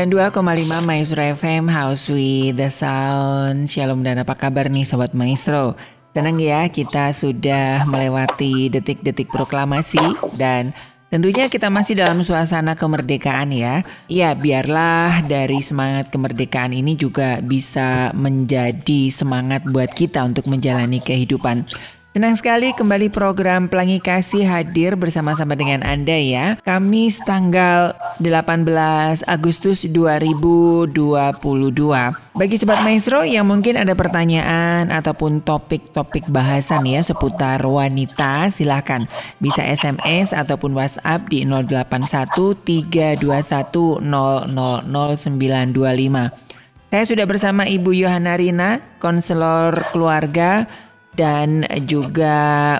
Sembilan dua koma lima Maestro FM House with the Sound. Shalom dan apa kabar nih Sobat Maestro? Tenang ya kita sudah melewati detik-detik proklamasi Dan tentunya kita masih dalam suasana kemerdekaan ya. Ya biarlah dari semangat kemerdekaan ini juga bisa menjadi semangat buat kita untuk menjalani kehidupan Senang sekali kembali program Pelangi Kasih hadir bersama-sama dengan Anda ya. Kamis tanggal 18 Agustus 2022. Bagi Sobat Maestro yang mungkin ada pertanyaan ataupun topik-topik bahasan ya seputar wanita, silahkan bisa SMS ataupun WhatsApp di 081321000925. Saya sudah bersama Ibu Yohana Rina, konselor keluarga dan juga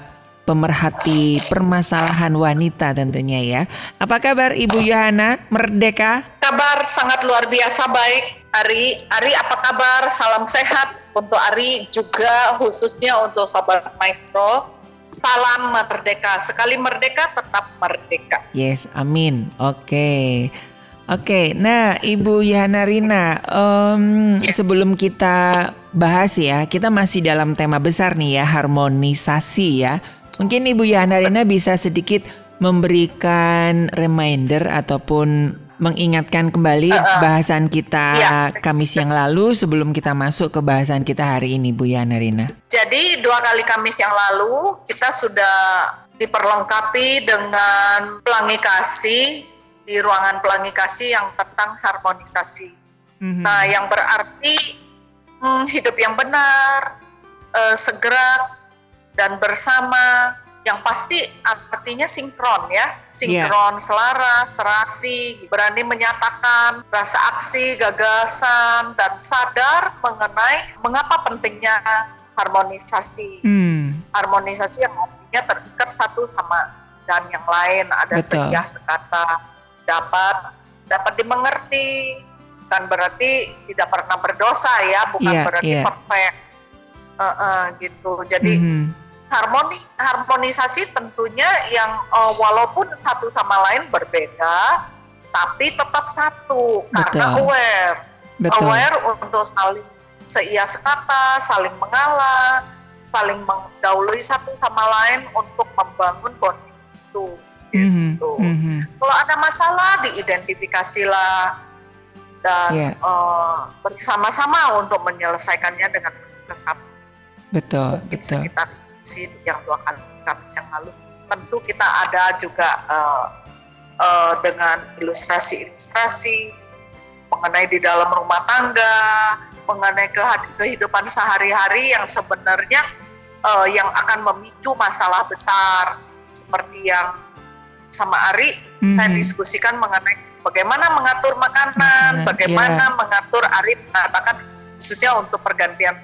pemerhati permasalahan wanita tentunya ya. Apa kabar Ibu Yohana? Merdeka? Kabar sangat luar biasa baik. Ari, Ari apa kabar? Salam sehat untuk Ari juga khususnya untuk Sobat Maestro. Salam merdeka. Sekali merdeka tetap merdeka. Yes, amin. Oke. Okay. Oke, nah Ibu Yana Rina, um, sebelum kita bahas ya, kita masih dalam tema besar nih ya, harmonisasi ya. Mungkin Ibu Yana Rina bisa sedikit memberikan reminder ataupun mengingatkan kembali bahasan kita ya. Kamis yang lalu sebelum kita masuk ke bahasan kita hari ini Bu Yana Rina. Jadi dua kali Kamis yang lalu kita sudah diperlengkapi dengan pelangi kasih di ruangan pelangi kasih yang tentang harmonisasi. Mm-hmm. Nah, yang berarti hmm, hidup yang benar, uh, segera dan bersama, yang pasti artinya sinkron ya, sinkron, yeah. selaras, serasi, berani menyatakan rasa aksi, gagasan, dan sadar mengenai mengapa pentingnya harmonisasi. Mm. Harmonisasi yang artinya terikat satu sama dan yang lain, ada sekiah sekata dapat dapat dimengerti kan berarti tidak pernah berdosa ya bukan yeah, berarti yeah. perfect uh, uh, gitu jadi mm-hmm. harmoni harmonisasi tentunya yang uh, walaupun satu sama lain berbeda tapi tetap satu Betul. karena aware Betul. aware untuk saling seia sekata saling mengalah saling mendahului satu sama lain untuk membangun bonding itu Gitu. Mm-hmm. Kalau ada masalah diidentifikasilah dan yeah. uh, bersama-sama untuk menyelesaikannya dengan bersama. Betul, Mungkin betul. Sekitar si yang dua kali Kamis yang lalu tentu kita ada juga uh, uh, dengan ilustrasi-ilustrasi mengenai di dalam rumah tangga, mengenai kehidupan sehari-hari yang sebenarnya uh, yang akan memicu masalah besar seperti yang sama Ari mm-hmm. saya diskusikan mengenai bagaimana mengatur makanan, bagaimana yeah. mengatur Ari mengatakan khususnya untuk pergantian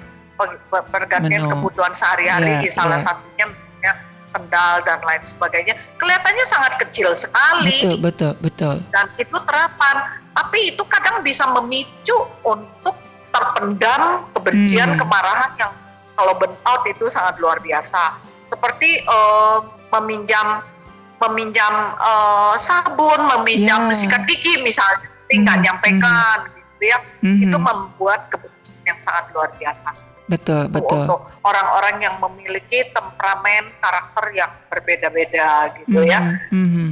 pergantian Menu. kebutuhan sehari-hari yeah, di salah yeah. satunya misalnya sendal dan lain sebagainya kelihatannya sangat kecil sekali betul betul betul dan itu terapan tapi itu kadang bisa memicu untuk terpendam kebencian hmm. kemarahan yang kalau burn out itu sangat luar biasa. Seperti uh, meminjam meminjam uh, sabun, meminjam yeah. sikat gigi misalnya, tapi nggak mm nyampaikan mm gitu ya, mm-hmm. itu membuat kebencian yang sangat luar biasa. Betul, betul. Untuk orang-orang yang memiliki temperamen karakter yang berbeda-beda gitu mm-hmm. ya. Mm-hmm.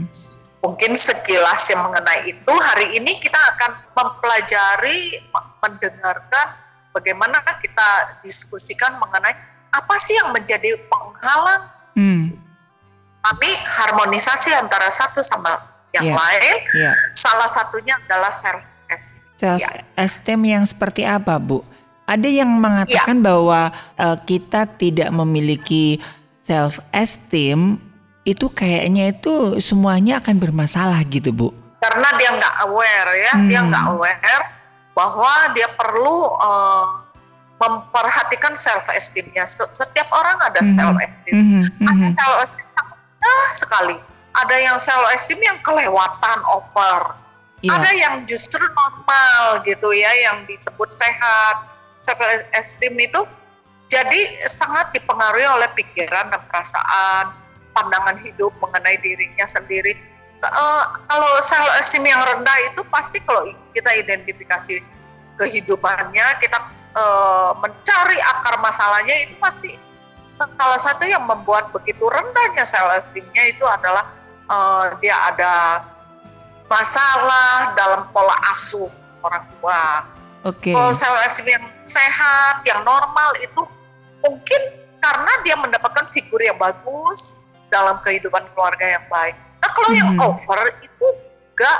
Mungkin sekilas yang mengenai itu hari ini kita akan mempelajari, mendengarkan bagaimana kita diskusikan mengenai apa sih yang menjadi penghalang hmm. Kami harmonisasi antara satu sama yang yeah. lain. Yeah. Salah satunya adalah self esteem. Self esteem yang seperti apa, Bu? Ada yang mengatakan yeah. bahwa uh, kita tidak memiliki self esteem itu kayaknya itu semuanya akan bermasalah gitu, Bu. Karena dia nggak aware ya, hmm. dia nggak aware bahwa dia perlu uh, memperhatikan self esteemnya. Setiap orang ada mm -hmm. self esteem. Mm -hmm. Ada self esteem yang sekali. Ada yang self esteem yang kelewatan over. Yeah. Ada yang justru normal gitu ya, yang disebut sehat. Self esteem itu jadi sangat dipengaruhi oleh pikiran dan perasaan, pandangan hidup mengenai dirinya sendiri uh, kalau self esteem yang rendah itu pasti kalau kita identifikasi kehidupannya, kita uh, mencari akar masalahnya itu pasti salah satu yang membuat begitu rendahnya esteemnya itu adalah uh, dia ada masalah dalam pola asuh orang tua. Oke. Okay. Kalau esteem yang sehat, yang normal itu mungkin karena dia mendapatkan figur yang bagus dalam kehidupan keluarga yang baik Nah kalau hmm. yang over itu juga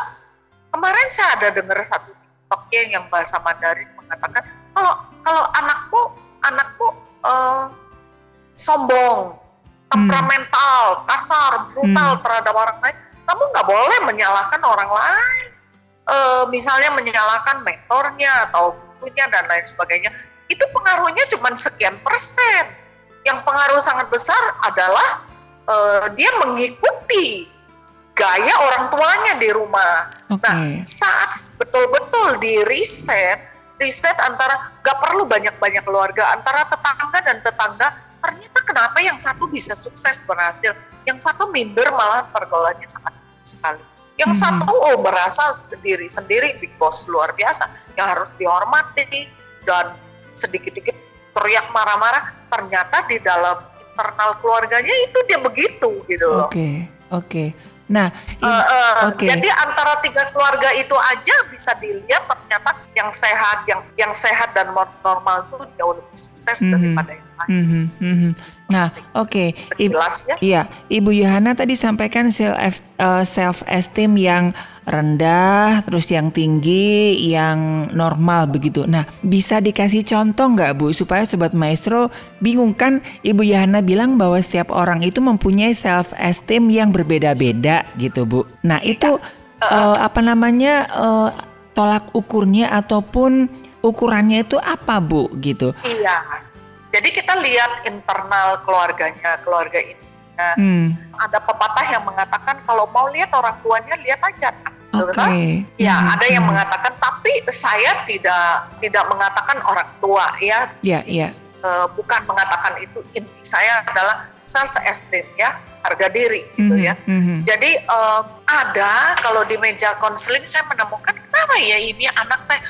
kemarin saya ada dengar satu TikToknya yang bahasa Mandarin mengatakan kalau kalau anakmu anakmu uh, sombong, temperamental, kasar, brutal hmm. terhadap orang lain, kamu nggak boleh menyalahkan orang lain. Uh, misalnya menyalahkan mentornya atau gurunya dan lain sebagainya. Itu pengaruhnya cuma sekian persen. Yang pengaruh sangat besar adalah uh, dia mengikuti gaya orang tuanya di rumah. Okay. Nah, saat betul-betul di riset, riset antara gak perlu banyak-banyak keluarga, antara tetangga dan tetangga, ternyata kenapa yang satu bisa sukses berhasil, yang satu minder malah pergaulannya sangat sekali. Yang hmm. satu oh merasa sendiri sendiri big boss luar biasa, yang harus dihormati dan sedikit-sedikit teriak marah-marah, ternyata di dalam internal keluarganya itu dia begitu gitu loh. Oke, okay, oke. Okay. Nah, uh, uh, okay. jadi antara tiga keluarga itu aja bisa dilihat ternyata yang sehat, yang yang sehat dan normal itu jauh lebih sukses mm -hmm. daripada yang lain. Mm -hmm. Mm -hmm. Nah, oke, okay. Ibu, iya, Ibu Yohana tadi sampaikan self uh, self esteem yang rendah, terus yang tinggi, yang normal begitu. Nah, bisa dikasih contoh nggak Bu supaya Sobat Maestro bingung kan Ibu Yana bilang bahwa setiap orang itu mempunyai self esteem yang berbeda-beda gitu Bu. Nah iya. itu uh, apa namanya uh, tolak ukurnya ataupun ukurannya itu apa Bu gitu? Iya. Jadi kita lihat internal keluarganya, keluarga ini Nah, hmm. ada pepatah yang mengatakan kalau mau lihat orang tuanya lihat aja Okay. Ya, hmm. ada yang mengatakan tapi saya tidak tidak mengatakan orang tua ya. Iya, yeah, iya. Yeah. Uh, bukan mengatakan itu inti saya adalah self esteem ya, harga diri gitu hmm. ya. Hmm. Jadi uh, ada kalau di meja konseling saya menemukan kenapa ya ini anak teh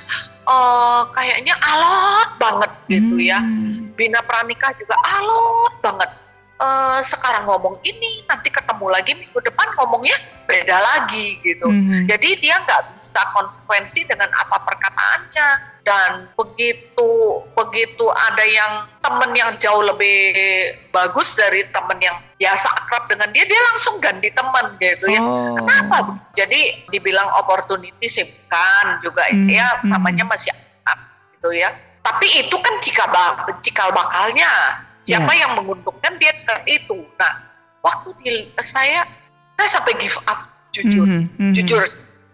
uh, kayaknya alot banget gitu ya. hmm. ya. Bina pranikah juga alot banget uh, sekarang ngomong ini, nanti ketemu lagi minggu depan ngomongnya beda lagi gitu. Mm-hmm. Jadi dia nggak bisa konsekuensi dengan apa perkataannya. Dan begitu begitu ada yang temen yang jauh lebih bagus dari temen yang biasa akrab dengan dia, dia langsung ganti teman gitu ya. Oh. Kenapa? Jadi dibilang opportunity sih bukan juga mm-hmm. ya namanya masih anak gitu ya Tapi itu kan cikal, cikal bakalnya. Siapa yeah. yang menguntungkan dia seperti itu. Nah, waktu di saya saya sampai give up jujur, mm -hmm, jujur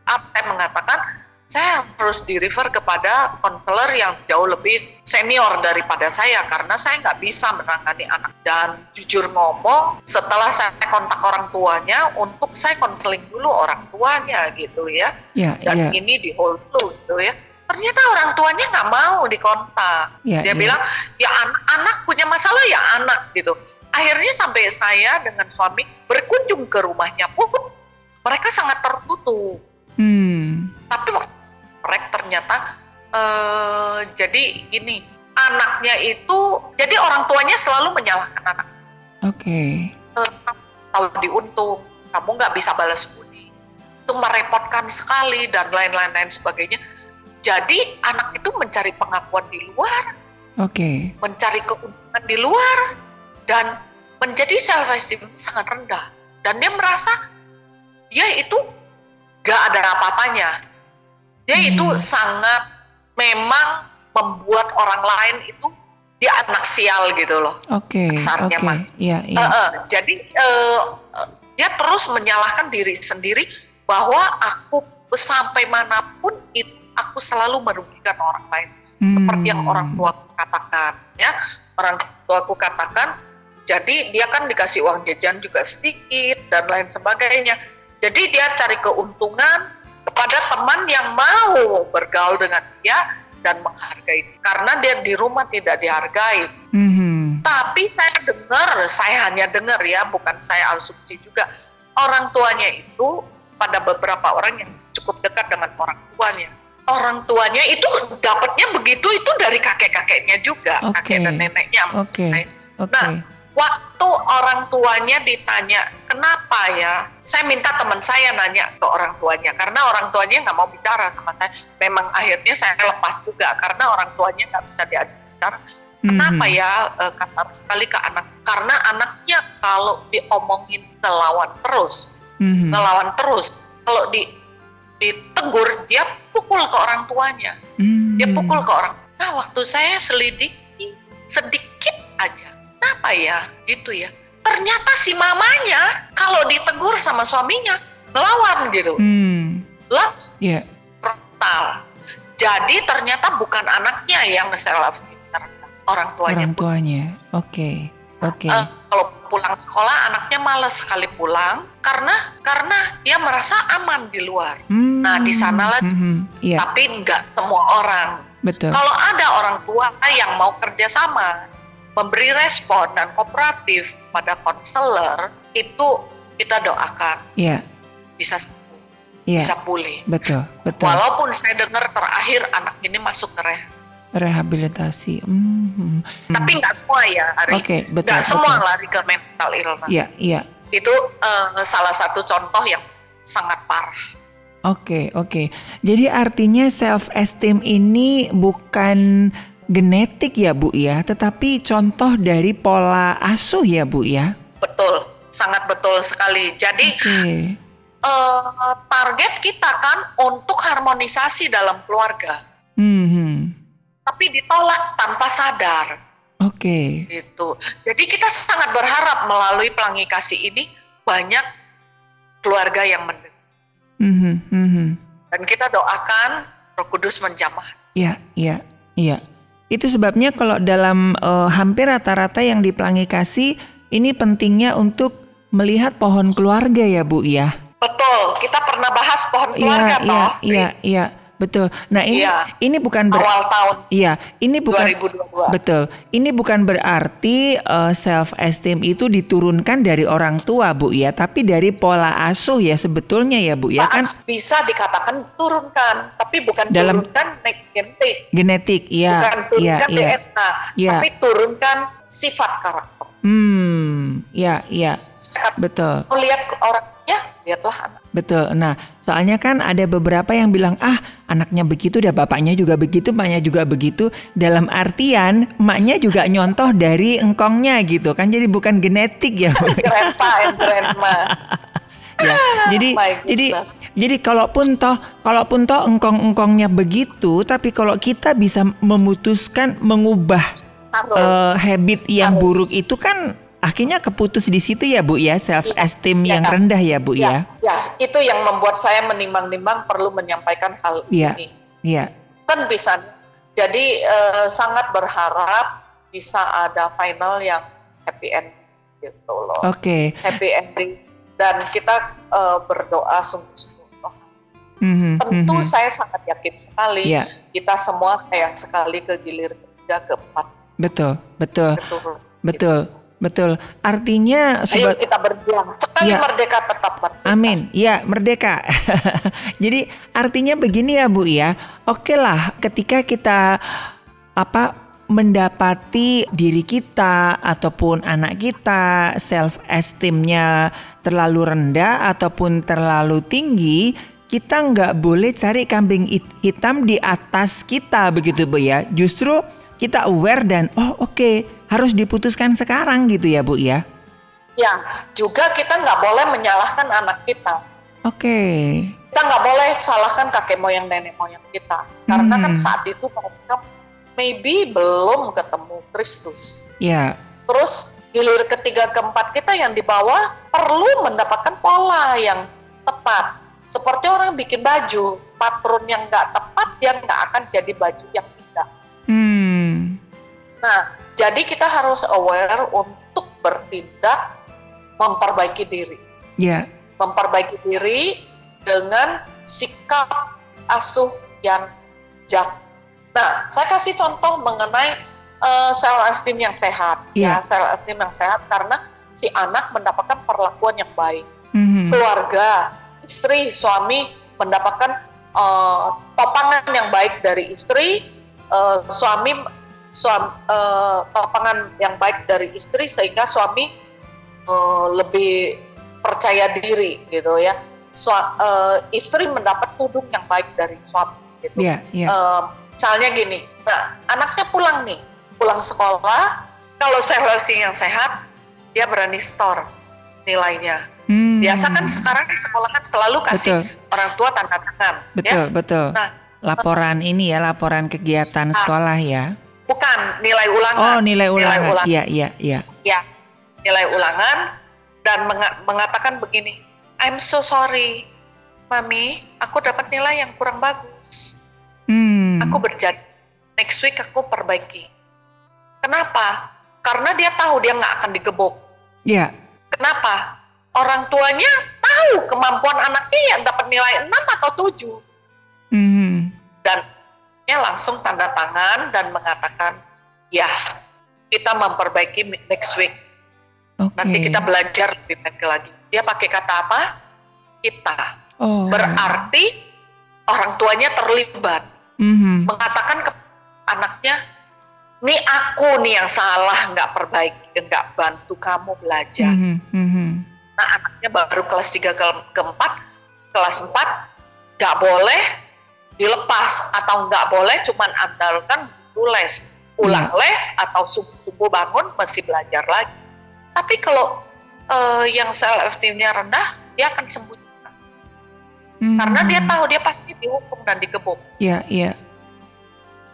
up saya mengatakan saya harus di refer kepada konselor yang jauh lebih senior daripada saya karena saya nggak bisa menangani anak dan jujur ngomong setelah saya kontak orang tuanya untuk saya konseling dulu orang tuanya gitu ya, ya dan ya. ini di hold dulu gitu ya ternyata orang tuanya nggak mau dikontak ya, dia ya. bilang ya anak, anak punya masalah ya anak gitu akhirnya sampai saya dengan suami berkunjung ke rumahnya pun mereka sangat tertutup hmm. tapi waktu korek ternyata uh, jadi gini anaknya itu jadi orang tuanya selalu menyalahkan anak. Oke. Okay. Uh, kalau diuntung kamu nggak bisa balas budi itu merepotkan sekali dan lain-lain lain sebagainya. Jadi anak itu mencari pengakuan di luar. Oke. Okay. Mencari keuntungan di luar dan menjadi self esteem sangat rendah dan dia merasa dia itu gak ada apa-apanya dia hmm. itu sangat memang membuat orang lain itu dia anak sial gitu loh. Oke. Okay, Oke. Okay. Iya, iya. Uh, uh, jadi uh, dia terus menyalahkan diri sendiri bahwa aku sampai mana pun itu aku selalu merugikan orang lain. Hmm. Seperti yang orang tua katakan, ya. Orang tua aku katakan, jadi dia kan dikasih uang jajan juga sedikit dan lain sebagainya. Jadi dia cari keuntungan kepada teman yang mau bergaul dengan dia dan menghargai karena dia di rumah tidak dihargai. Mm-hmm. Tapi saya dengar, saya hanya dengar ya, bukan saya asumsi juga orang tuanya itu pada beberapa orang yang cukup dekat dengan orang tuanya. Orang tuanya itu dapatnya begitu itu dari kakek-kakeknya juga, okay. kakek dan neneknya maksud okay. saya. Okay. Nah, waktu orang tuanya ditanya kenapa ya saya minta teman saya nanya ke orang tuanya karena orang tuanya nggak mau bicara sama saya memang akhirnya saya lepas juga karena orang tuanya nggak bisa diajak bicara kenapa mm -hmm. ya eh, kasar sekali ke anak karena anaknya kalau diomongin ngelawan terus mm -hmm. ngelawan terus kalau di ditegur dia pukul ke orang tuanya mm -hmm. dia pukul ke orang nah waktu saya selidiki sedikit aja Kenapa ya? Gitu ya. Ternyata si mamanya kalau ditegur sama suaminya ngelawan gitu. Hmm. Langsung yeah. frontal. Jadi ternyata bukan anaknya yang self orang tuanya. Orang tuanya. Oke. Okay. Oke. Okay. Uh, kalau pulang sekolah anaknya malas sekali pulang karena karena dia merasa aman di luar. Hmm. Nah, di sanalah hmm. hmm. yeah. tapi nggak semua orang. Betul. Kalau ada orang tua yang mau kerjasama, memberi respon dan kooperatif pada konselor itu kita doakan yeah. bisa yeah. bisa pulih. Betul, betul. Walaupun saya dengar terakhir anak ini masuk ke rehab rehabilitasi. Mm -hmm. Tapi nggak semua ya, Ari. Oke, okay, betul. Nggak semua lari ke mental illness. Iya, iya. Itu uh, salah satu contoh yang sangat parah. Oke, okay, oke. Okay. Jadi artinya self esteem ini bukan genetik ya Bu ya, tetapi contoh dari pola asuh ya Bu ya. Betul, sangat betul sekali. Jadi okay. uh, eh, target kita kan untuk harmonisasi dalam keluarga. Mm -hmm. Tapi ditolak tanpa sadar. Oke. Okay. Gitu. Jadi kita sangat berharap melalui pelangi kasih ini banyak keluarga yang mendengar. Mm -hmm. Mm -hmm. Dan kita doakan Roh Kudus menjamah. Iya, iya, iya. Itu sebabnya kalau dalam uh, hampir rata-rata yang dipelangi kasih ini pentingnya untuk melihat pohon keluarga ya Bu ya. Betul, kita pernah bahas pohon iya, keluarga iya, toh. Iya, iya, Betul. Nah ini iya. ini bukan ber, awal tahun. Iya, ini bukan 2022. Betul. Ini bukan berarti uh, self esteem itu diturunkan dari orang tua, Bu ya, tapi dari pola asuh ya sebetulnya ya, Bu ya kan. Bisa dikatakan turunkan, tapi bukan dalam turunkan genetik. Genetik, iya. Bukan turunkan iya, iya. DNA, iya. tapi turunkan sifat karakter. Hmm, ya, ya. Betul. Melihat orangnya, lihatlah anak Betul. Nah, soalnya kan ada beberapa yang bilang, ah anaknya begitu, dan bapaknya juga begitu, emaknya juga begitu. Dalam artian, emaknya juga nyontoh dari engkongnya gitu kan. Jadi bukan genetik ya. grandpa and grandma. ya. Jadi jadi jadi kalaupun toh kalaupun toh engkong-engkongnya begitu, tapi kalau kita bisa memutuskan mengubah harus, uh, habit yang harus. buruk itu kan akhirnya keputus di situ ya Bu ya self esteem ya, yang ya. rendah ya Bu ya, ya. Ya, itu yang membuat saya menimbang-nimbang perlu menyampaikan hal ya. ini. Iya. Kan bisa. Jadi uh, sangat berharap bisa ada final yang happy end gitu loh. Oke. Okay. Happy ending dan kita uh, berdoa sungguh-sungguh. Mm-hmm, Tentu mm-hmm. saya sangat yakin sekali yeah. kita semua sayang sekali ke gilir ketiga keempat. Betul, betul, betul, betul. Betul. Artinya Ayo kita berjuang. Sekali ya. merdeka tetap merdeka. Amin. Ya, merdeka. Jadi artinya begini ya, Bu ya. Oke lah ketika kita apa mendapati diri kita ataupun anak kita self esteemnya terlalu rendah ataupun terlalu tinggi, kita nggak boleh cari kambing hitam di atas kita begitu bu ya. Justru kita aware dan oh oke okay, harus diputuskan sekarang gitu ya bu ya. Ya, juga kita nggak boleh menyalahkan anak kita. Oke. Okay. Kita nggak boleh salahkan kakek moyang nenek moyang kita, karena kan hmm. kan saat itu mereka maybe belum ketemu Kristus. Ya. Terus gilir ketiga keempat kita yang di bawah perlu mendapatkan pola yang tepat. Seperti orang bikin baju, patron yang nggak tepat dia nggak akan jadi baju yang indah. Hmm. Nah, jadi kita harus aware untuk bertindak memperbaiki diri. Ya. Memperbaiki diri dengan sikap asuh yang jak Nah, saya kasih contoh mengenai uh, self esteem yang sehat, yeah. ya self esteem yang sehat karena si anak mendapatkan perlakuan yang baik, mm-hmm. keluarga, istri, suami mendapatkan uh, topangan yang baik dari istri, uh, suami suami uh, topangan yang baik dari istri sehingga suami uh, lebih percaya diri gitu ya. Su- uh, istri mendapat tudung yang baik dari suami gitu. Yeah, yeah. Uh, Misalnya gini, nah anaknya pulang nih, pulang sekolah, kalau sellersi yang sehat, dia berani store nilainya. Hmm. Biasa kan sekarang sekolah kan selalu kasih betul. orang tua tanda tangan. Ya. Betul, ya? betul. Nah, laporan ini ya, laporan kegiatan nah, sekolah ya. Bukan nilai ulangan. Oh, nilai ulangan. Iya, iya, iya. Iya, nilai ulangan dan meng mengatakan begini, I'm so sorry, mami, aku dapat nilai yang kurang bagus. Hmm. Aku berjanji next week aku perbaiki. Kenapa? Karena dia tahu dia nggak akan digebuk. Iya. Yeah. Kenapa? Orang tuanya tahu kemampuan anaknya yang dapat nilai 6 atau 7. Hmm. Dan langsung tanda tangan dan mengatakan, ya kita memperbaiki next week. Okay. Nanti kita belajar lebih baik lagi. Dia pakai kata apa? Kita. Oh. Berarti orang tuanya terlibat mm-hmm. mengatakan ke anaknya, ini aku nih yang salah nggak perbaiki, nggak bantu kamu belajar. Mm-hmm. Nah anaknya baru kelas 3 ke keempat, kelas 4 nggak boleh dilepas atau nggak boleh cuman andalkan guru les, pulang yeah. les atau subuh-subuh bangun masih belajar lagi. Tapi kalau uh, yang self esteemnya rendah, dia akan sembuh Hmm. Karena dia tahu dia pasti dihukum dan digebuk. Iya, iya.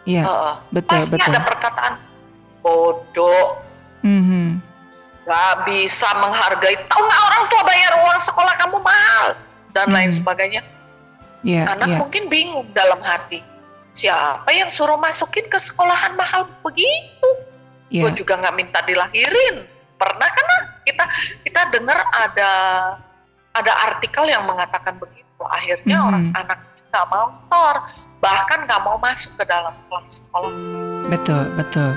Iya. Uh, betul, pasti betul. ada perkataan bodoh. Mm-hmm. Gak bisa menghargai. Tahu nggak orang tua bayar uang sekolah kamu mahal dan mm. lain hmm. sebagainya. Yeah, Anak yeah. mungkin bingung dalam hati. Siapa yang suruh masukin ke sekolahan mahal begitu? Yeah. Gue juga nggak minta dilahirin. Pernah kan kita kita dengar ada ada artikel yang mengatakan begitu akhirnya hmm. orang anak nggak mau store bahkan nggak mau masuk ke dalam kelas sekolah betul betul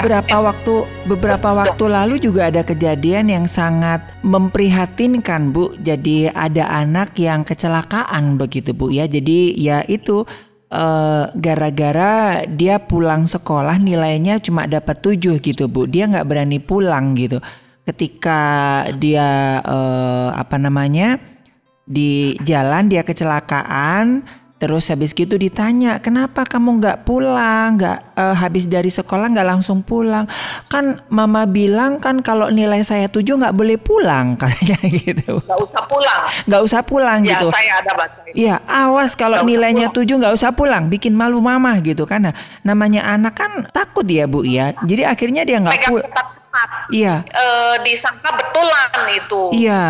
beberapa waktu beberapa waktu lalu juga ada kejadian yang sangat memprihatinkan Bu. Jadi ada anak yang kecelakaan begitu Bu ya. Jadi ya itu uh, gara-gara dia pulang sekolah nilainya cuma dapat 7 gitu Bu. Dia nggak berani pulang gitu. Ketika dia uh, apa namanya di jalan dia kecelakaan Terus habis gitu ditanya, kenapa kamu nggak pulang, nggak uh, habis dari sekolah nggak langsung pulang? Kan mama bilang kan kalau nilai saya tujuh nggak boleh pulang katanya gitu. Nggak usah pulang. Nggak usah pulang ya, gitu. saya ada baca Iya, awas kalau nilainya tujuh nggak usah pulang, bikin malu mama gitu karena namanya anak kan takut ya bu ya. Jadi akhirnya dia nggak pulang. Iya. E, disangka betulan itu. Iya,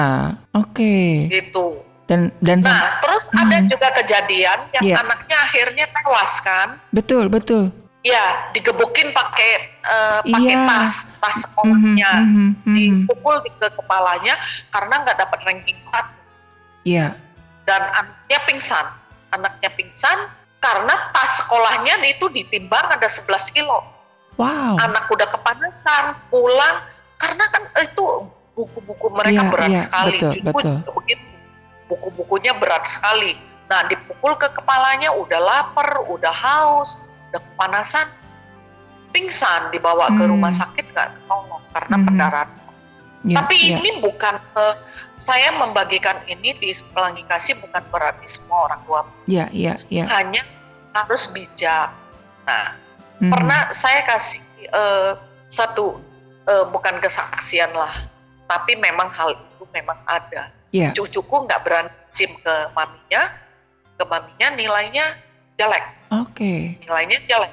oke. Okay. Gitu dan dan nah terus hmm. ada juga kejadian yang yeah. anaknya akhirnya tewas kan betul betul Ya, digebukin pakai uh, pakai yeah. tas tas sekolahnya, mm -hmm, mm -hmm. dipukul di ke kepalanya karena nggak dapat ranking satu. Iya. Yeah. Dan anaknya pingsan, anaknya pingsan karena tas sekolahnya itu ditimbang ada 11 kilo. Wow. Anak udah kepanasan, pulang karena kan itu buku-buku mereka yeah, berat yeah, sekali. Betul, betul. begitu buku-bukunya berat sekali. Nah, dipukul ke kepalanya udah lapar, udah haus, udah kepanasan, pingsan dibawa hmm. ke rumah sakit nggak ketolong karena hmm. pendarahan. Ya, Tapi ya. ini bukan uh, saya membagikan ini di pelangi kasih bukan berarti semua orang tua. Ya, ya, ya. Hanya harus bijak. Nah, hmm. pernah saya kasih uh, satu uh, bukan kesaksian lah, tapi memang hal itu memang ada yeah. cucuku nggak berani sim ke maminya ke maminya nilainya jelek oke okay. nilainya jelek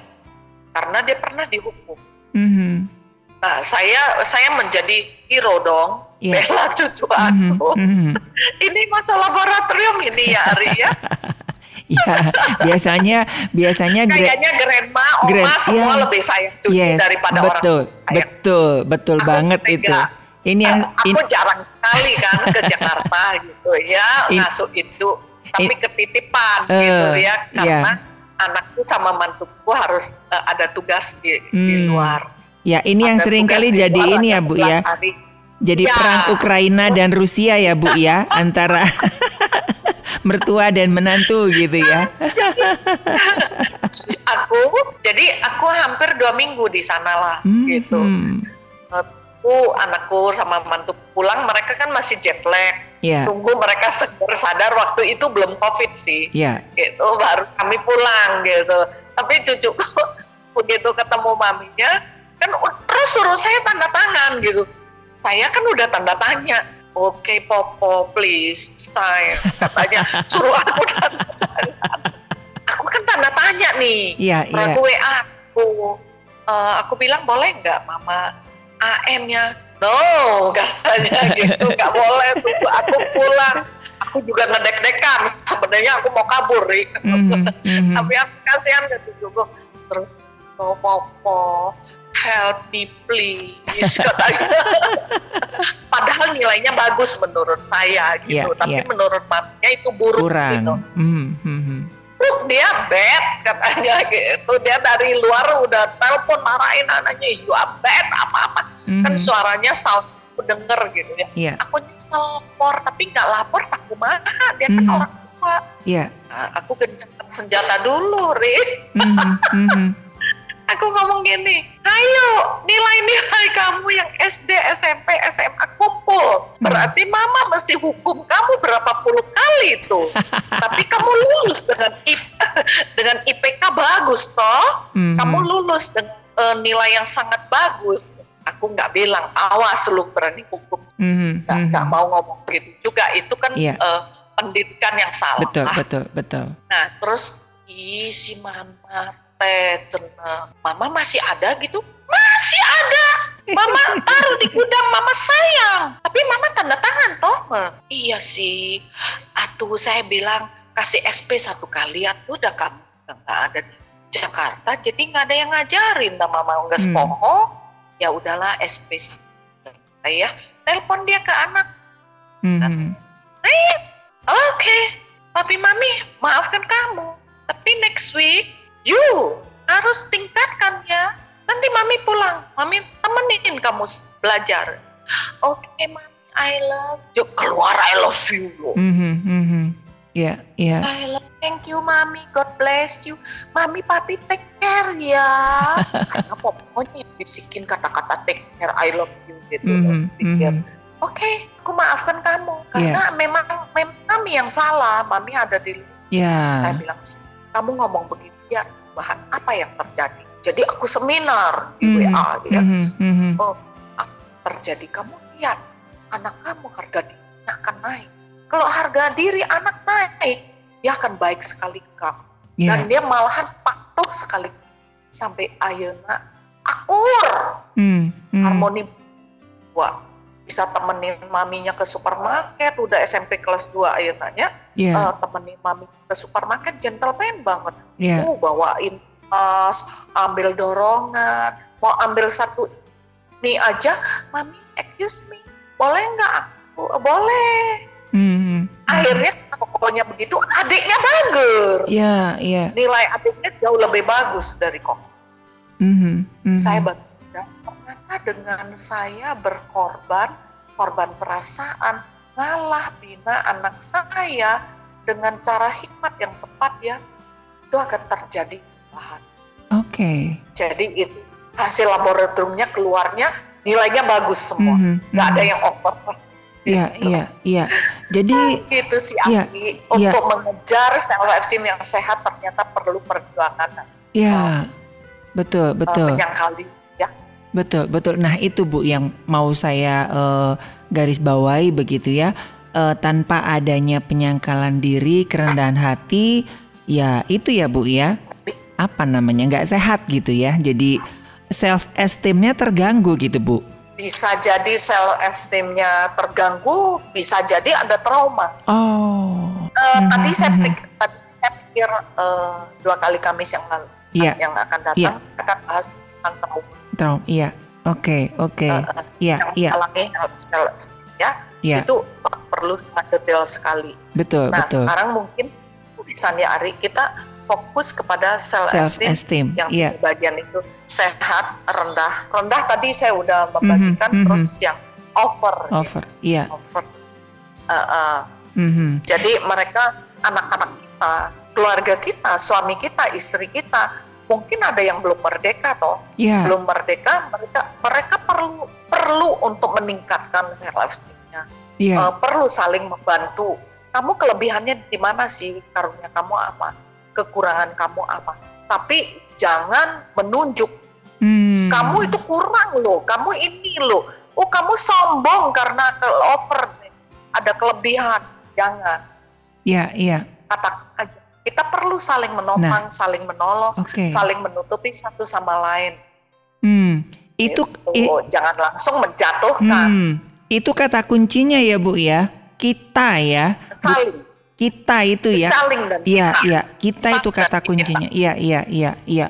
karena dia pernah dihukum mm-hmm. nah saya saya menjadi hero dong yeah. bela cucu mm-hmm. aku mm-hmm. ini masa laboratorium ini ya Ari ya ya biasanya biasanya kayaknya grandma oma grand, semua yeah. lebih sayang cucu yes, daripada betul, orang betul betul betul banget itu ini yang aku in, jarang sekali kan ke Jakarta gitu ya in, ngasuh itu, tapi in, ketitipan uh, gitu ya karena yeah. anakku sama mantuku harus uh, ada tugas di, hmm. di luar. Ya ini ada yang sering kali jadi ini ya Bu ya. Hari. Jadi ya, perang Ukraina terus, dan Rusia ya Bu ya antara mertua dan menantu gitu ya. aku jadi aku hampir dua minggu di sana lah hmm, gitu. Hmm aku anakku sama mantu pulang mereka kan masih jet lag. Yeah. tunggu mereka seger sadar waktu itu belum covid sih. Yeah. gitu baru kami pulang gitu. Tapi cucuku begitu ketemu maminya kan terus suruh saya tanda tangan gitu. Saya kan udah tanda tanya oke okay, popo please sign. Katanya suruh aku tanda tangan. Aku kan tanda tanya nih yeah, yeah. aku WA aku. Uh, aku bilang boleh nggak mama AN-nya no katanya gitu nggak boleh tuh. Aku pulang. Aku juga ngedek-dekan. Sebenarnya aku mau kabur nih mm -hmm. tapi aku kasihan gitu juga terus no popo help me please katanya. Padahal nilainya bagus menurut saya gitu. Yeah, tapi yeah. menurut maminya itu buruk Kurang. gitu. Mm dia bad katanya gitu dia dari luar udah telepon marahin anaknya you are bad apa-apa mm-hmm. kan suaranya sound aku denger gitu ya yeah. aku nyesel lapor tapi nggak lapor tak mana dia kan mm-hmm. orang tua yeah. nah, aku gencangkan senjata dulu ri mm-hmm. mm-hmm aku ngomong gini, ayo nilai-nilai kamu yang SD, SMP, SMA kumpul. Berarti mama mesti hukum kamu berapa puluh kali itu. Tapi kamu lulus dengan IP, dengan IPK bagus toh. Mm-hmm. Kamu lulus dengan uh, nilai yang sangat bagus. Aku nggak bilang awas lu berani hukum. Mm-hmm. Nggak, mm-hmm. mau ngomong gitu juga. Itu kan yeah. Iya. uh, pendidikan yang salah. Betul, betul, betul. Nah terus ih si mama teh cenah mama masih ada gitu? Masih ada! Mama taruh di gudang mama sayang. Tapi mama tanda tangan toh. Iya sih. Atuh saya bilang kasih SP satu kali atuh udah kamu nggak ada di Jakarta jadi nggak ada yang ngajarin. Sama mama nggak hmm. sepoho ya udahlah SP satu ya. Telepon dia ke anak. Hmm. oke. Okay. papi mami maafkan kamu. Tapi next week you harus tingkatkan ya nanti mami pulang, mami temenin kamu belajar. Oke, okay, mami, I love you. Keluar I love you loh. Mm -hmm, mm -hmm. Yeah. Yeah. I love, thank you mami, God bless you. Mami, papi take care ya. Karena pokoknya bisikin kata-kata take care, I love you gitu. Mm -hmm, mm -hmm. Oke, okay, aku maafkan kamu karena yeah. memang memang kami yang salah. Mami ada di. Yeah. Saya bilang, kamu ngomong begitu ya, bahan apa yang terjadi? Jadi aku seminar di mm -hmm, WA, ya. Mm -hmm, oh, terjadi kamu lihat anak kamu harga dirinya akan naik kalau harga diri anak naik dia akan baik sekali ke kamu yeah. dan dia malahan patuh sekali sampai ayana akur mm, mm. harmoni wah bisa temenin maminya ke supermarket udah SMP kelas 2 ayunanya yeah. uh, temenin mami ke supermarket gentleman banget yeah. uh, bawain tas ambil dorongan mau ambil satu mie aja mami excuse me boleh nggak aku boleh hmm. akhirnya pokoknya begitu adiknya bagus yeah, yeah. nilai adiknya jauh lebih bagus dari kok mm-hmm. mm-hmm. saya bangga ternyata dengan saya berkorban korban perasaan ngalah bina anak saya dengan cara hikmat yang tepat ya itu akan terjadi bahan. Oke. Okay. Jadi itu hasil laboratoriumnya keluarnya nilainya bagus semua, mm-hmm. nggak mm-hmm. ada yang over Iya, iya, iya. Jadi itu sih iya, untuk iya. mengejar self esteem yang sehat ternyata perlu perjuangan. Iya. Betul, betul. Uh, kali ya. Betul, betul. Nah, itu Bu yang mau saya uh, garis bawahi begitu ya. Uh, tanpa adanya penyangkalan diri, kerendahan hati, ya itu ya Bu ya. Apa namanya? nggak sehat gitu ya. Jadi self esteemnya terganggu gitu bu? Bisa jadi self esteemnya terganggu, bisa jadi ada trauma. Oh. Uh. Tadi saya pikir, tadi saya pikir uh, dua kali Kamis yang lalu yeah. yang akan datang yeah. saya akan bahas tentang trauma. Trauma, iya. Oke, oke. Iya, iya. Alami ya. Yeah. Itu perlu sangat detail sekali. Betul, nah, betul. sekarang mungkin tulisannya Ari kita fokus kepada self esteem, self -esteem. yang yeah. bagian itu sehat rendah rendah tadi saya udah membagikan mm -hmm. terus yang over over iya yeah. over uh, uh. Mm -hmm. jadi mereka anak-anak kita keluarga kita suami kita istri kita mungkin ada yang belum merdeka toh yeah. belum merdeka mereka mereka perlu perlu untuk meningkatkan self esteemnya yeah. uh, perlu saling membantu kamu kelebihannya di mana sih karunia kamu apa kekurangan kamu apa. Tapi jangan menunjuk hmm. kamu itu kurang loh, kamu ini loh. Oh kamu sombong karena ke over ada kelebihan. Jangan. Iya iya. Kata aja. Kita perlu saling menopang, nah. saling menolong, okay. saling menutupi satu sama lain. Hmm. Itu, itu i, jangan langsung menjatuhkan. Hmm. Itu kata kuncinya ya Bu ya. Kita ya. Saling kita itu ya. Saling dan Iya, iya. Kita Saling itu kata kuncinya. Iya, iya, iya, iya.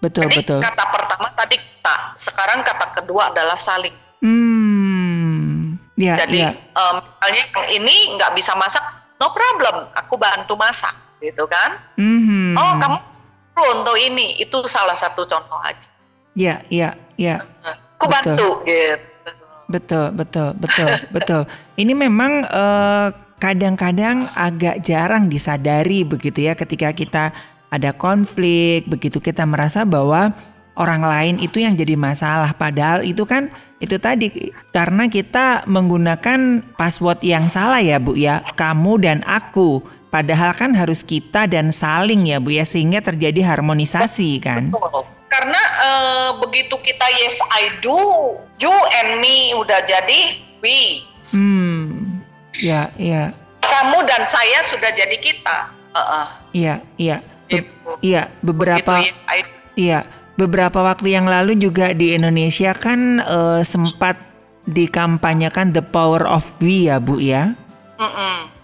Betul, Jadi, betul. kata pertama tadi kita, sekarang kata kedua adalah saling. Hmm. Ya, Jadi ya. Um, misalnya yang ini nggak bisa masak, no problem. Aku bantu masak, gitu kan? Mm-hmm. Oh, kamu untuk ini, itu salah satu contoh aja. Iya, iya, iya. Aku bantu, gitu. Betul, betul, betul, betul. Ini memang uh, kadang-kadang agak jarang disadari begitu ya ketika kita ada konflik, begitu kita merasa bahwa orang lain itu yang jadi masalah padahal itu kan itu tadi karena kita menggunakan password yang salah ya Bu ya, kamu dan aku. Padahal kan harus kita dan saling ya Bu ya sehingga terjadi harmonisasi kan. Karena uh, begitu kita yes I do, you and me udah jadi we. Hmm. Ya, iya. Kamu dan saya sudah jadi kita. Iya, iya. Be- gitu. Iya, beberapa ya, Iya, beberapa waktu yang lalu juga di Indonesia kan uh, sempat dikampanyekan the power of we ya, Bu ya. Mm-mm.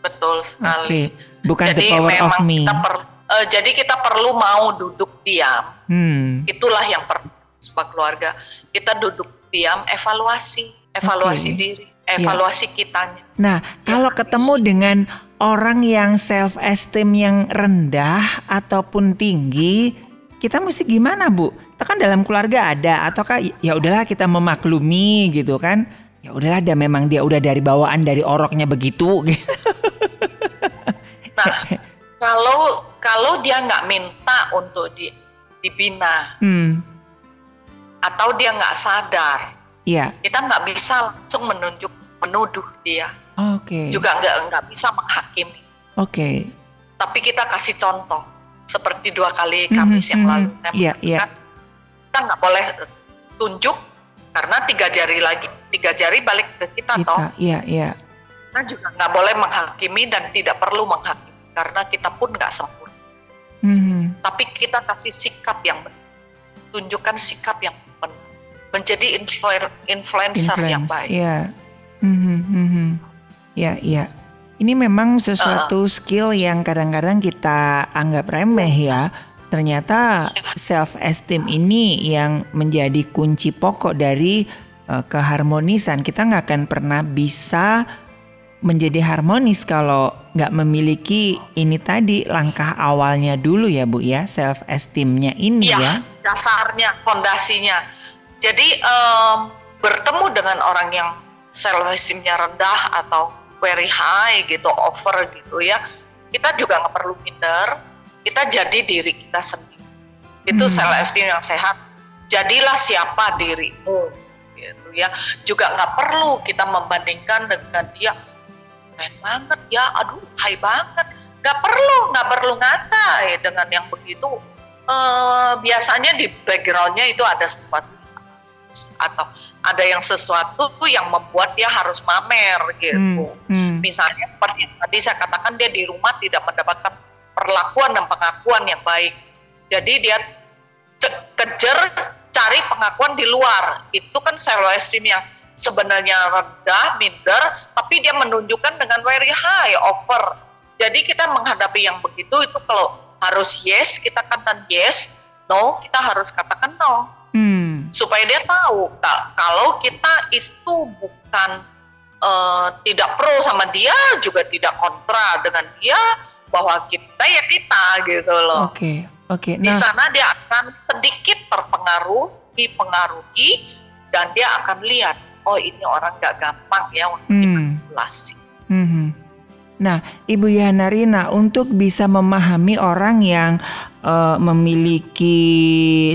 Betul sekali. Okay. Bukan jadi the power of me. Kita per, uh, jadi kita perlu mau duduk diam. Hmm. Itulah yang perlu sebuah keluarga. Kita duduk diam, evaluasi, evaluasi okay. diri evaluasi ya. kitanya. Nah, kalau ketemu dengan orang yang self esteem yang rendah ataupun tinggi, kita mesti gimana, Bu? Itu kan dalam keluarga ada ataukah ya udahlah kita memaklumi gitu kan. Ya udahlah ada memang dia udah dari bawaan dari oroknya begitu gitu. Nah, kalau kalau dia nggak minta untuk di, dibina Hmm. atau dia nggak sadar, Iya. kita nggak bisa langsung menunjuk menuduh dia, Oke. juga nggak nggak bisa menghakimi. Oke. Tapi kita kasih contoh seperti dua kali Mhm, Kamis yang mhm. lalu saya Iya, iya. mengatakan, kita nggak boleh tunjuk karena tiga jari lagi tiga jari balik ke kita, toh Kita, iya, iya. Kita juga nggak boleh menghakimi dan tidak perlu menghakimi karena kita pun nggak sempurna. Mhm. Tapi kita kasih sikap yang benar, tunjukkan sikap yang benar, menjadi influ- influencer yang Influence, baik. Iya. Mhm, mhm. Ya, iya. Ini memang sesuatu Uh-uh. skill yang kadang-kadang kita anggap remeh ya. Ternyata self esteem ini yang menjadi kunci pokok dari uh, keharmonisan. Kita nggak akan pernah bisa menjadi harmonis kalau nggak memiliki ini tadi langkah awalnya dulu ya Bu ya self esteemnya ini Iya, ya. dasarnya, fondasinya. Jadi em, bertemu dengan orang yang self esteemnya rendah atau very high gitu, over gitu ya, kita juga nggak perlu minder. Kita jadi diri kita sendiri. Itu Hmm. self esteem yang sehat. Jadilah siapa dirimu, gitu ya. Juga nggak perlu kita membandingkan dengan dia keren banget ya, aduh high banget. Nggak perlu, nggak perlu ngaca ya dengan yang begitu eh, biasanya di backgroundnya itu ada sesuatu atau ada yang sesuatu yang membuat dia harus mamer gitu. Hmm, hmm. Misalnya seperti tadi saya katakan dia di rumah tidak mendapatkan perlakuan dan pengakuan yang baik. Jadi dia kejar cari pengakuan di luar. Itu kan self esteem yang sebenarnya rendah, minder, tapi dia menunjukkan dengan very high, over. Jadi kita menghadapi yang begitu itu kalau harus yes kita katakan yes, no kita harus katakan no Hmm. supaya dia tahu ka- kalau kita itu bukan eh, tidak pro sama dia juga tidak kontra dengan dia bahwa kita ya kita gitu loh. Oke, oke. Di Nah, sana dia akan sedikit terpengaruh, dipengaruhi dan dia akan lihat oh ini orang nggak gampang ya untuk Hmm. dimanipulasi. Mhm. Nah, Ibu Yana Rina, untuk bisa memahami orang yang eh, memiliki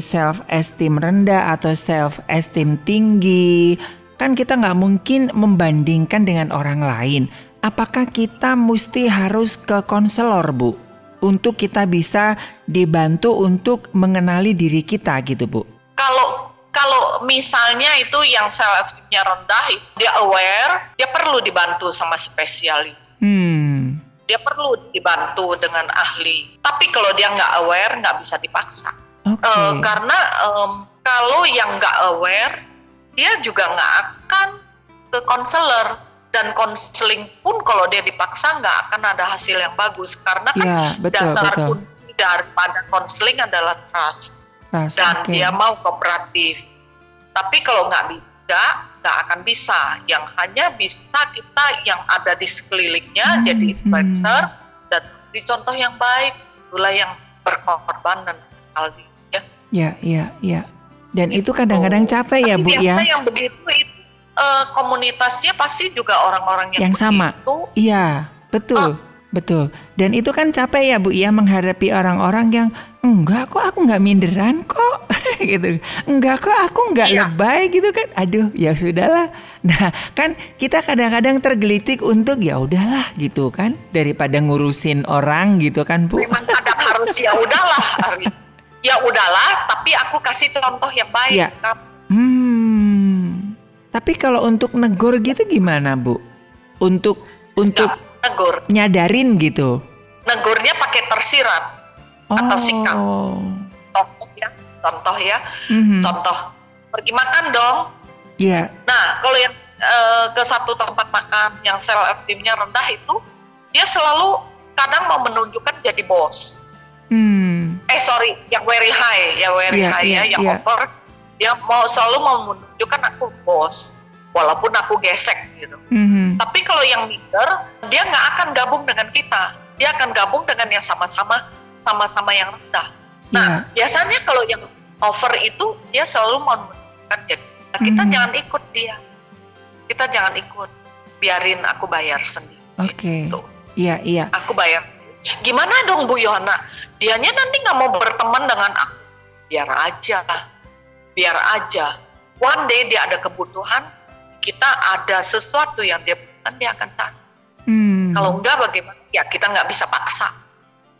self esteem rendah atau self esteem tinggi, kan kita nggak mungkin membandingkan dengan orang lain. Apakah kita mesti harus ke konselor, Bu, untuk kita bisa dibantu untuk mengenali diri kita gitu, Bu? Kalau kalau misalnya itu yang self esteemnya rendah, dia aware, dia perlu dibantu sama spesialis. Hmm. dia perlu dibantu dengan ahli. Tapi kalau dia nggak aware, nggak bisa dipaksa. Oke. Eh, karena em, kalau yang nggak aware, dia juga nggak akan ke konselor dan konseling pun kalau dia dipaksa nggak akan ada hasil yang bagus karena kan Ya, betul, dasar betul. kunci daripada konseling adalah trust Ras, dan oke. dia mau kooperatif. Tapi kalau nggak bisa, nggak akan bisa. Yang hanya bisa kita yang ada di sekelilingnya Hmm, jadi influencer hmm. dan di contoh yang baik, itulah yang berkorban dan Aldi. Ya. Ya, ya, ya. Dan itu kadang-kadang capek ya, Tapi Bu biasa ya. yang begitu itu eh, komunitasnya pasti juga orang-orang yang, Yang sama. Iya, betul. Betul. Dan itu kan capek ya Bu ya menghadapi orang-orang yang enggak kok aku nggak minderan kok gitu. Enggak kok aku nggak Iya. lebay gitu kan. Aduh, ya sudahlah. Nah, kan kita kadang-kadang tergelitik untuk ya udahlah gitu kan daripada ngurusin orang gitu kan Bu. Memang kadang harus ya udahlah, ya udahlah. Tapi aku kasih contoh yang baik. Kamu Hmm. Tapi kalau untuk negor gitu gimana Bu? Untuk untuk nggak negur. nyadarin gitu. negurnya pakai tersirat Atau sikap. contoh ya contoh ya Mhm. contoh pergi makan dong Iya. nah kalau yang eh, ke satu tempat makan yang self esteemnya rendah itu dia selalu kadang mau menunjukkan jadi bos Hmm. eh sorry yang very high yang very Iya, high iya, ya yang iya. over dia mau selalu mau menunjukkan aku bos walaupun aku gesek gitu Mhm. Tapi kalau yang minder, dia nggak akan gabung dengan kita. Dia akan gabung dengan yang sama-sama, sama-sama yang rendah. Nah, biasanya kalau yang over itu dia selalu mau menunjukkan ya nah, kita hmm. jangan ikut dia kita jangan ikut biarin aku bayar sendiri oke okay. Gitu. iya iya aku bayar gimana dong Bu Yohana dianya nanti nggak mau berteman dengan aku biar aja biar aja one day dia ada kebutuhan kita ada sesuatu yang dia butuhkan dia akan cari hmm. kalau enggak bagaimana ya kita nggak bisa paksa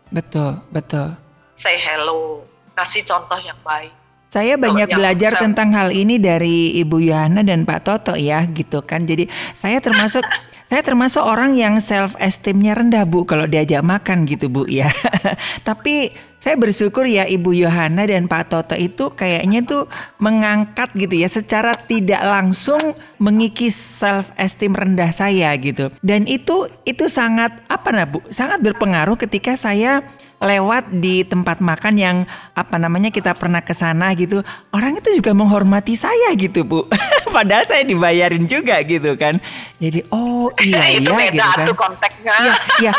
betul betul say hello kasih contoh yang baik. Saya banyak yang belajar saya... tentang hal ini dari Ibu Yohana dan Pak Toto ya gitu kan. Jadi saya termasuk saya termasuk orang yang self esteemnya rendah Bu kalau diajak makan gitu Bu ya. Tapi saya bersyukur ya Ibu Yohana dan Pak Toto itu kayaknya tuh mengangkat gitu ya secara tidak langsung mengikis self esteem rendah saya gitu. Dan itu itu sangat apa nah Bu? Sangat berpengaruh ketika saya lewat di tempat makan yang apa namanya kita pernah ke sana gitu, orang itu juga menghormati saya gitu, Bu. Padahal saya dibayarin juga gitu kan. Jadi oh iya itu iya beda gitu kan. tuh konteksnya. Iya, iya.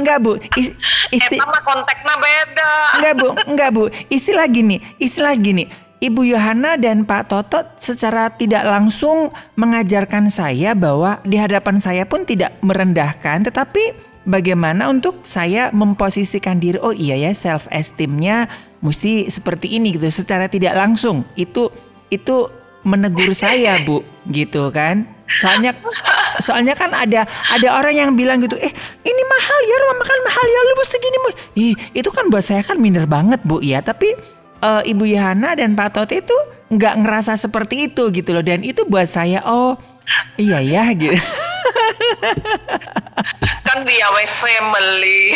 Enggak, Bu. Is, isti sama konteksnya beda. Enggak, Bu. Enggak, Bu. Istilah gini, istilah gini. Ibu Yohana dan Pak Toto secara tidak langsung mengajarkan saya bahwa di hadapan saya pun tidak merendahkan, tetapi bagaimana untuk saya memposisikan diri oh iya ya self esteemnya mesti seperti ini gitu secara tidak langsung. Itu itu menegur saya bu gitu kan. Soalnya soalnya kan ada ada orang yang bilang gitu eh ini mahal ya rumah makan mahal ya lu segini mau. Ih itu kan buat saya kan minder banget bu ya. Tapi uh, ibu Yohana dan Pak Tot itu nggak ngerasa seperti itu gitu loh. Dan itu buat saya oh iya ya gitu kan dia family.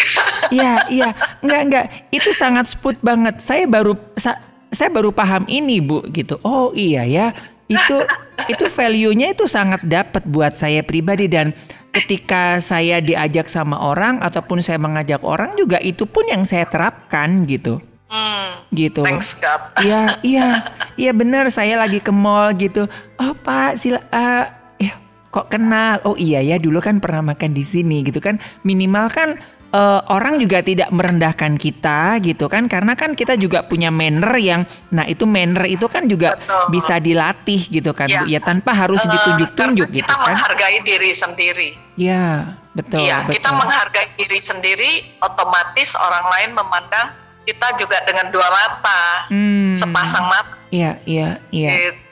Iya, iya. Enggak, enggak. Itu sangat sput banget. Saya baru sa, saya baru paham ini, Bu, gitu. Oh, iya ya. Itu itu value-nya itu sangat dapat buat saya pribadi dan ketika saya diajak sama orang ataupun saya mengajak orang juga itu pun yang saya terapkan gitu. Hmm, gitu. Thanks God. Iya, iya. Iya benar saya lagi ke mall gitu. Oh, Pak, sila uh, kok kenal? Oh iya ya dulu kan pernah makan di sini gitu kan. Minimal kan uh, orang juga tidak merendahkan kita gitu kan. Karena kan kita juga punya manner yang nah itu manner itu kan juga Betul. bisa dilatih gitu kan ya, ya tanpa harus uh, ditunjuk-tunjuk gitu kan. kita menghargai diri sendiri. Ya betul ya betul. kita menghargai diri sendiri otomatis orang lain memandang kita juga dengan dua mata hmm. sepasang mata. Iya iya iya. Gitu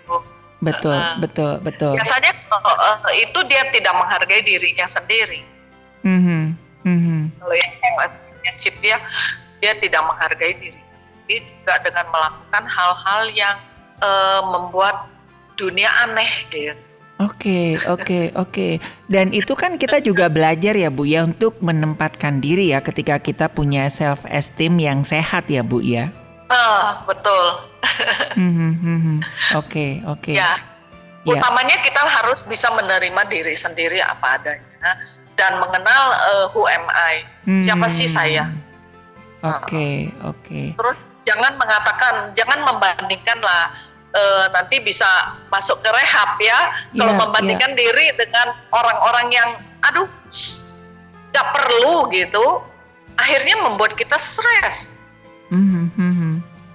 Betul, uh, betul, betul. Biasanya uh, uh, itu dia tidak menghargai dirinya sendiri. Mm-hmm. Mm-hmm. Kalau yang chip dia, dia tidak menghargai diri sendiri juga dengan melakukan hal-hal yang uh, membuat dunia aneh gitu. Oke, okay, oke, okay, oke. Okay. Dan itu kan kita juga belajar ya Bu ya untuk menempatkan diri ya ketika kita punya self esteem yang sehat ya Bu ya. Ah, betul. Hmm, hmm, hmm, oke, oke. Ya, ya, utamanya kita harus bisa menerima diri sendiri apa adanya dan mengenal uh, who am I, hmm. siapa sih saya. Oke, okay, oke. Okay. Terus jangan mengatakan, jangan membandingkan lah. Uh, nanti bisa masuk ke rehab ya. Kalau yeah, membandingkan yeah. diri dengan orang-orang yang, aduh, nggak perlu gitu, akhirnya membuat kita stres. Mm -hmm.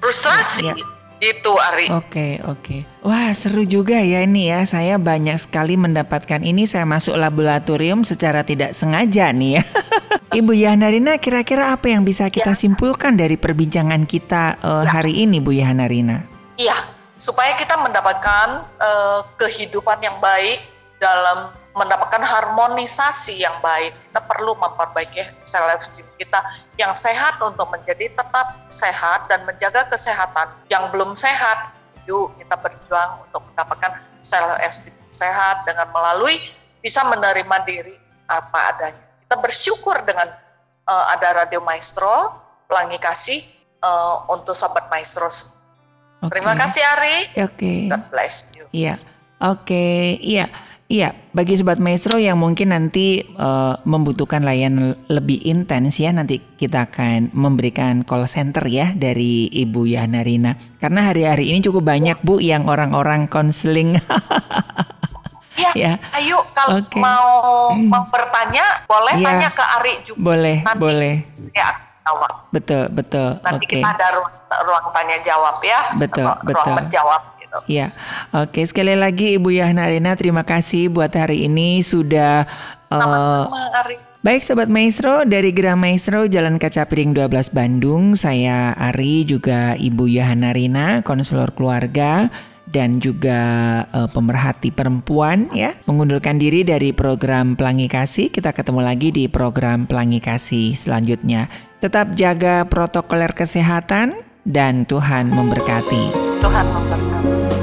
Frustrasi. Ya, ya. Itu Ari. Oke, okay, oke. Okay. Wah, seru juga ya ini ya. Saya banyak sekali mendapatkan ini. Saya masuk laboratorium secara tidak sengaja nih ya. Ibu Yahanarina, kira-kira apa yang bisa kita ya. simpulkan dari perbincangan kita uh, ya. hari ini, Bu Yahanarina? Iya, supaya kita mendapatkan uh, kehidupan yang baik dalam mendapatkan harmonisasi yang baik, kita perlu memperbaiki self esteem kita yang sehat untuk menjadi tetap sehat dan menjaga kesehatan. Yang belum sehat, yuk kita berjuang untuk mendapatkan self esteem sehat dengan melalui bisa menerima diri apa adanya. Kita bersyukur dengan uh, ada Radio Maestro, Pelangi Kasih uh, untuk Sobat Maestro. Okay. Terima kasih Ari. Oke. Okay. God bless you. Iya. Oke, okay. iya. Iya, bagi sobat maestro yang mungkin nanti uh, membutuhkan layanan lebih intens ya, nanti kita akan memberikan call center ya dari Ibu Yana Rina. Karena hari-hari ini cukup banyak Bu yang orang-orang konseling. ya, ya, ayo kalau okay. mau mau bertanya boleh ya, tanya ke Ari juga. Boleh, nanti boleh. Ya, Betul, betul. Nanti okay. kita ada ruang tanya jawab ya. Betul, ruang, betul. Ruang menjawab. Ya, oke sekali lagi Ibu Yahna Arina terima kasih buat hari ini sudah Sama-sama, uh, Ari. Baik Sobat Maestro, dari Gerah Maestro Jalan Kaca Piring 12 Bandung, saya Ari juga Ibu Yahana Rina, konselor keluarga dan juga uh, pemerhati perempuan ya mengundurkan diri dari program Pelangi Kasih. Kita ketemu lagi di program Pelangi Kasih selanjutnya. Tetap jaga protokoler kesehatan dan Tuhan memberkati. Tuhan memberkati.